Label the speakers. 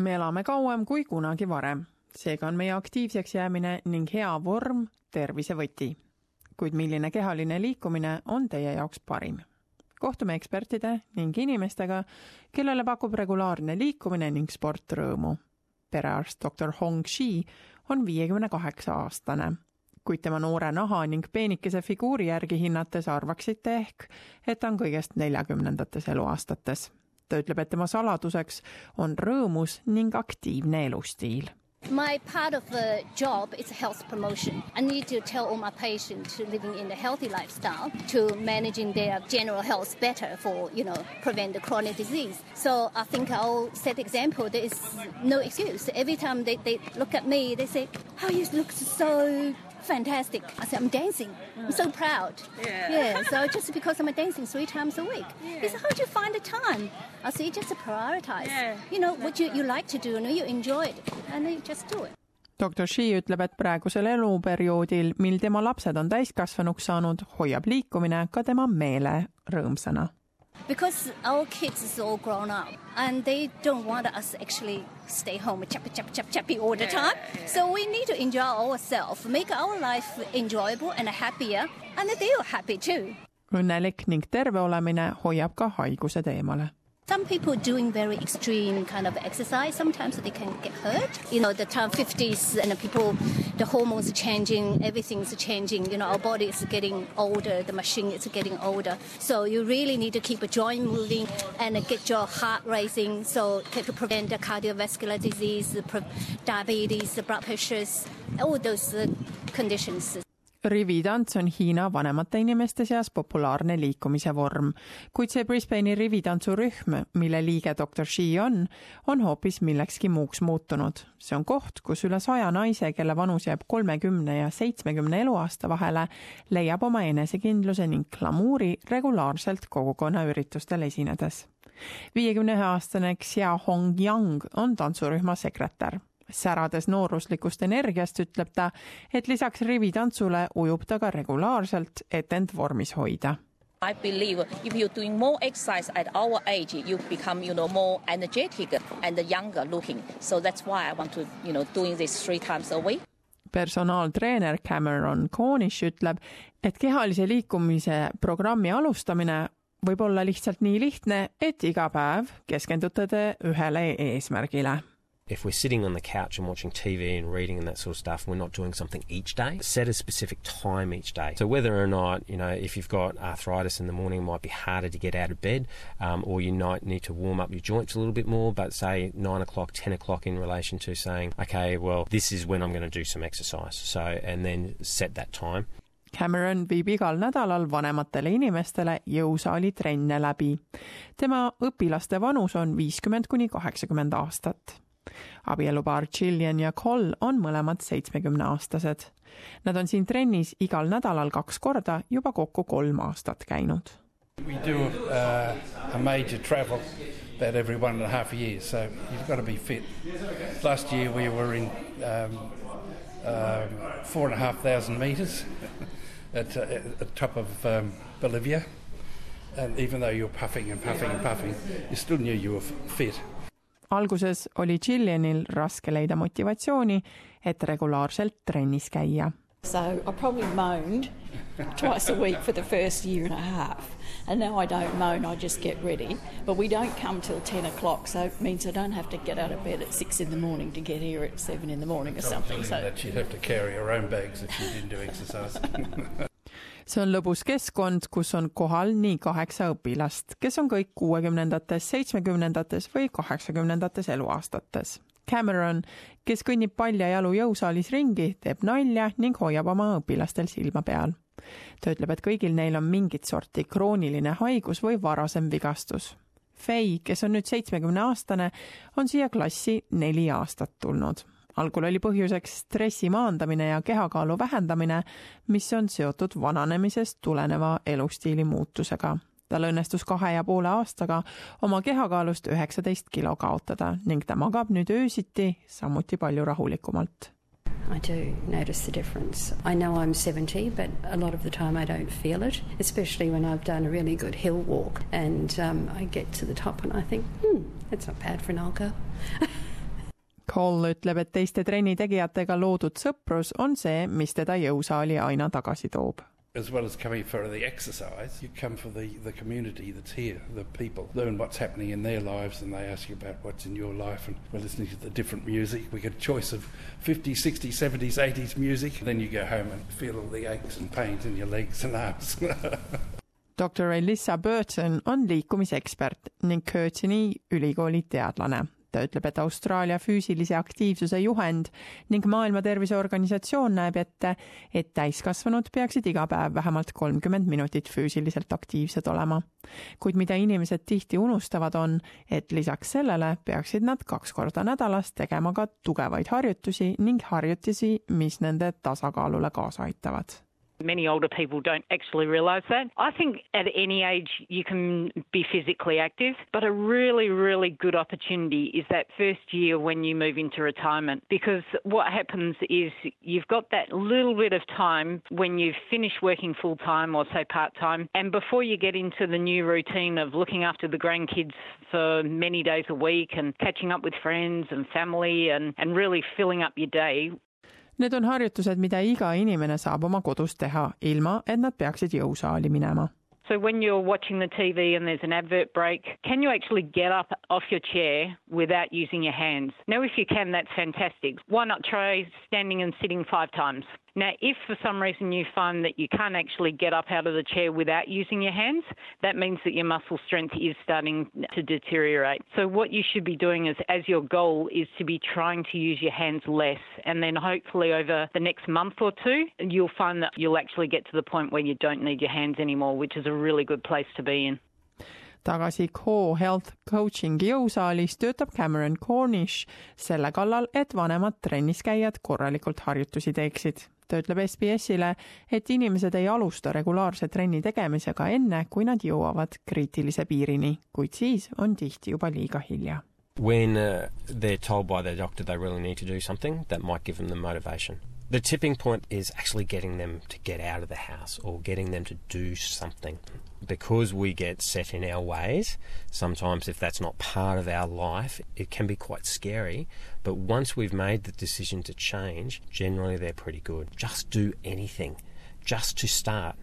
Speaker 1: me elame kauem kui kunagi varem, seega on meie aktiivseks jäämine ning hea vorm tervise võti. kuid milline kehaline liikumine on teie jaoks parim? kohtume ekspertide ning inimestega, kellele pakub regulaarne liikumine ning sport rõõmu. perearst doktor Hong Shi on viiekümne kaheksa aastane, kuid tema noore naha ning peenikese figuuri järgi hinnates arvaksite ehk, et ta on kõigest neljakümnendates eluaastates ta ütleb, et tema saladuseks on rõõmus ning aktiivne elustiil
Speaker 2: My part of the job is health promotion. I need to tell all my patients to living in a healthy lifestyle, to managing their general health better for, you know, prevent the chronic disease. So I think I'll set example. There is no excuse. Every time they, they look at me, they say, "How oh, you look so fantastic. I said, I'm dancing. I'm so proud.
Speaker 3: Yeah.
Speaker 2: Yeah. So just because I'm dancing three times a week.
Speaker 3: Yeah.
Speaker 2: He said, How'd you find the time? I said, You just prioritize.
Speaker 3: Yeah,
Speaker 2: You know, what you, you like to do and you enjoy it. And then you just do it.
Speaker 1: doktor Shi ütleb, et praegusel eluperioodil, mil tema lapsed on täiskasvanuks saanud, hoiab liikumine ka tema meele rõõmsana
Speaker 2: Because our kids is all grown up and they don't want us actually stay home chappy chappy chappy chappy all the time. So we need to enjoy ourselves, make our life enjoyable and happier and they are happy too.
Speaker 1: õnnelik ning terve olemine hoiab ka haigused eemale
Speaker 2: Some people doing very extreme kind of exercise, sometimes they can get hurt. You know, the time 50s and the people, the hormones are changing, everything's changing. You know, our body is getting older, the machine is getting older. So you really need to keep a joint moving and get your heart racing so to prevent the cardiovascular disease, diabetes, blood pressures, all those uh, conditions.
Speaker 1: Rivitants on Hiina vanemate inimeste seas populaarne liikumise vorm, kuid see Brisbane'i rivitantsurühm, mille liige doktor Shi on, on hoopis millekski muuks muutunud. see on koht, kus üle saja naise, kelle vanus jääb kolmekümne ja seitsmekümne eluaasta vahele, leiab oma enesekindluse ning glamuuri regulaarselt kogukonnaüritustel esinedes. viiekümne ühe aastane Xia Hong Yang on tantsurühma sekretär särades nooruslikust energiast ütleb ta, et lisaks rivitantsule ujub ta ka regulaarselt, et end vormis hoida
Speaker 4: I believe if you're doing more exercise at our age, you become, you know, more energetic and younger looking. So that's why I want to, you know, doing this three times a week.
Speaker 1: personaaltreener Cameron Cornish ütleb, et kehalise liikumise programmi alustamine võib olla lihtsalt nii lihtne, et iga päev keskendute te ühele eesmärgile
Speaker 5: if we're sitting on the couch and watching TV and reading and that sort of stuff, we're not doing something each day. Set a specific time each day. So whether or not, you know, if you've got arthritis in the morning, it might be harder to get out of bed, um, or you might need to warm up your joints a little bit more, but say nine o'clock, 10 o'clock in relation to saying, okay, well, this is when I'm going to do some exercise. So, and then set that time.
Speaker 1: Cameron viib igal nädalal vanematele inimestele jõusaali trenne läbi. tema õpilaste vanus on viiskümmend kuni kaheksakümmend aastat abielupaar Gillian ja Cole on mõlemad seitsmekümneaastased. Nad on siin trennis igal nädalal kaks korda juba kokku kolm aastat käinud.
Speaker 6: We do uh, a major travel about every one and a half years, so you've got to be fit. Last year we were in um, um, four and a half thousand metres at, uh, at the top of um, Bolivia, and even though you were puffing and puffing and puffing, you still knew you were fit.
Speaker 1: Alguses oli Gillianil raske leida motivatsiooni, et regulaarselt trennis käia.
Speaker 7: So I probably moaned twice a week for the first year and a half. And now I don't moan, I just get ready. But we don't come till 10 o'clock, so it means I don't have to get out of bed at 6 in the morning to get here at 7 in the morning or something. So
Speaker 6: that she'd have to carry her own bags if she didn't do exercise.
Speaker 1: see on lõbus keskkond, kus on kohal nii kaheksa õpilast, kes on kõik kuuekümnendates, seitsmekümnendates või kaheksakümnendates eluaastates. Cameron, kes kõnnib paljajalu jõusaalis ringi, teeb nalja ning hoiab oma õpilastel silma peal. ta ütleb, et kõigil neil on mingit sorti krooniline haigus või varasem vigastus. Fei, kes on nüüd seitsmekümne aastane, on siia klassi neli aastat tulnud algul oli põhjuseks stressi maandamine ja kehakaalu vähendamine, mis on seotud vananemisest tuleneva elustiili muutusega. tal õnnestus kahe ja poole aastaga oma kehakaalust üheksateist kilo kaotada ning ta magab nüüd öösiti samuti palju rahulikumalt
Speaker 8: I do notice the difference. I know I'm 70, but a lot of the time I don't feel it, especially when I've done a really good hill walk and um, I get to the top and I think, hmm, that's not bad for an old girl.
Speaker 1: Cole ütleb, et teiste trennitegijatega loodud sõprus on see, mis teda jõusaali aina tagasi toob
Speaker 6: as well as coming for the exercise, you come for the, the community that's here, the people. Learn what's happening in their lives and they ask you about what's in your life. And we're listening to the different music. We get a choice of 50s, 60s, 70s, 80s music. Then you go home and feel all the aches and pains in your legs and arms.
Speaker 1: doktor Elissa Burton on liikumisekspert ning Curtini ülikooli teadlane ta ütleb, et Austraalia füüsilise aktiivsuse juhend ning Maailma Terviseorganisatsioon näeb ette, et täiskasvanud peaksid iga päev vähemalt kolmkümmend minutit füüsiliselt aktiivsed olema. kuid mida inimesed tihti unustavad, on, et lisaks sellele peaksid nad kaks korda nädalas tegema ka tugevaid harjutusi ning harjutusi, mis nende tasakaalule kaasa aitavad
Speaker 3: Many older people don't actually realise that. I think at any age you can be physically active, but a really, really good opportunity is that first year when you move into retirement because what happens is you've got that little bit of time when you've finished working full time or say part time, and before you get into the new routine of looking after the grandkids for many days a week and catching up with friends and family and, and really filling up your day,
Speaker 1: Need on harjutused, mida iga inimene saab oma kodus teha, ilma et nad peaksid jõusaali minema
Speaker 3: So when you're watching the TV and there's an advert break, can you actually get up off your chair without using your hands? Now, if you can, that's fantastic. Why not try standing and sitting five times? Now, if for some reason you find that you can't actually get up out of the chair without using your hands, that means that your muscle strength is starting to deteriorate. So, what you should be doing is, as your goal is to be trying to use your hands less. And then hopefully over the next month or two, you'll find that you'll actually get to the point where you don't need your hands anymore, which is a really good place to be in.
Speaker 1: Tagasi Co Health Coachingi jõusaalis töötab Cameron Cornish selle kallal, et vanemad trennis käijad korralikult harjutusi teeksid ta ütleb SBS-ile, et inimesed ei alusta regulaarse trenni tegemisega enne, kui nad jõuavad kriitilise piirini, kuid siis on tihti juba liiga hilja.
Speaker 5: When uh, they're told by their doctor they really need to do something, that might give them the motivation. The tipping point is actually getting them to get out of the house or getting them to do something. Because we get set in our ways, sometimes if that's not part of our life, it can be quite scary. But once we've made the decision to change, generally they're pretty good. Just do anything, just to start.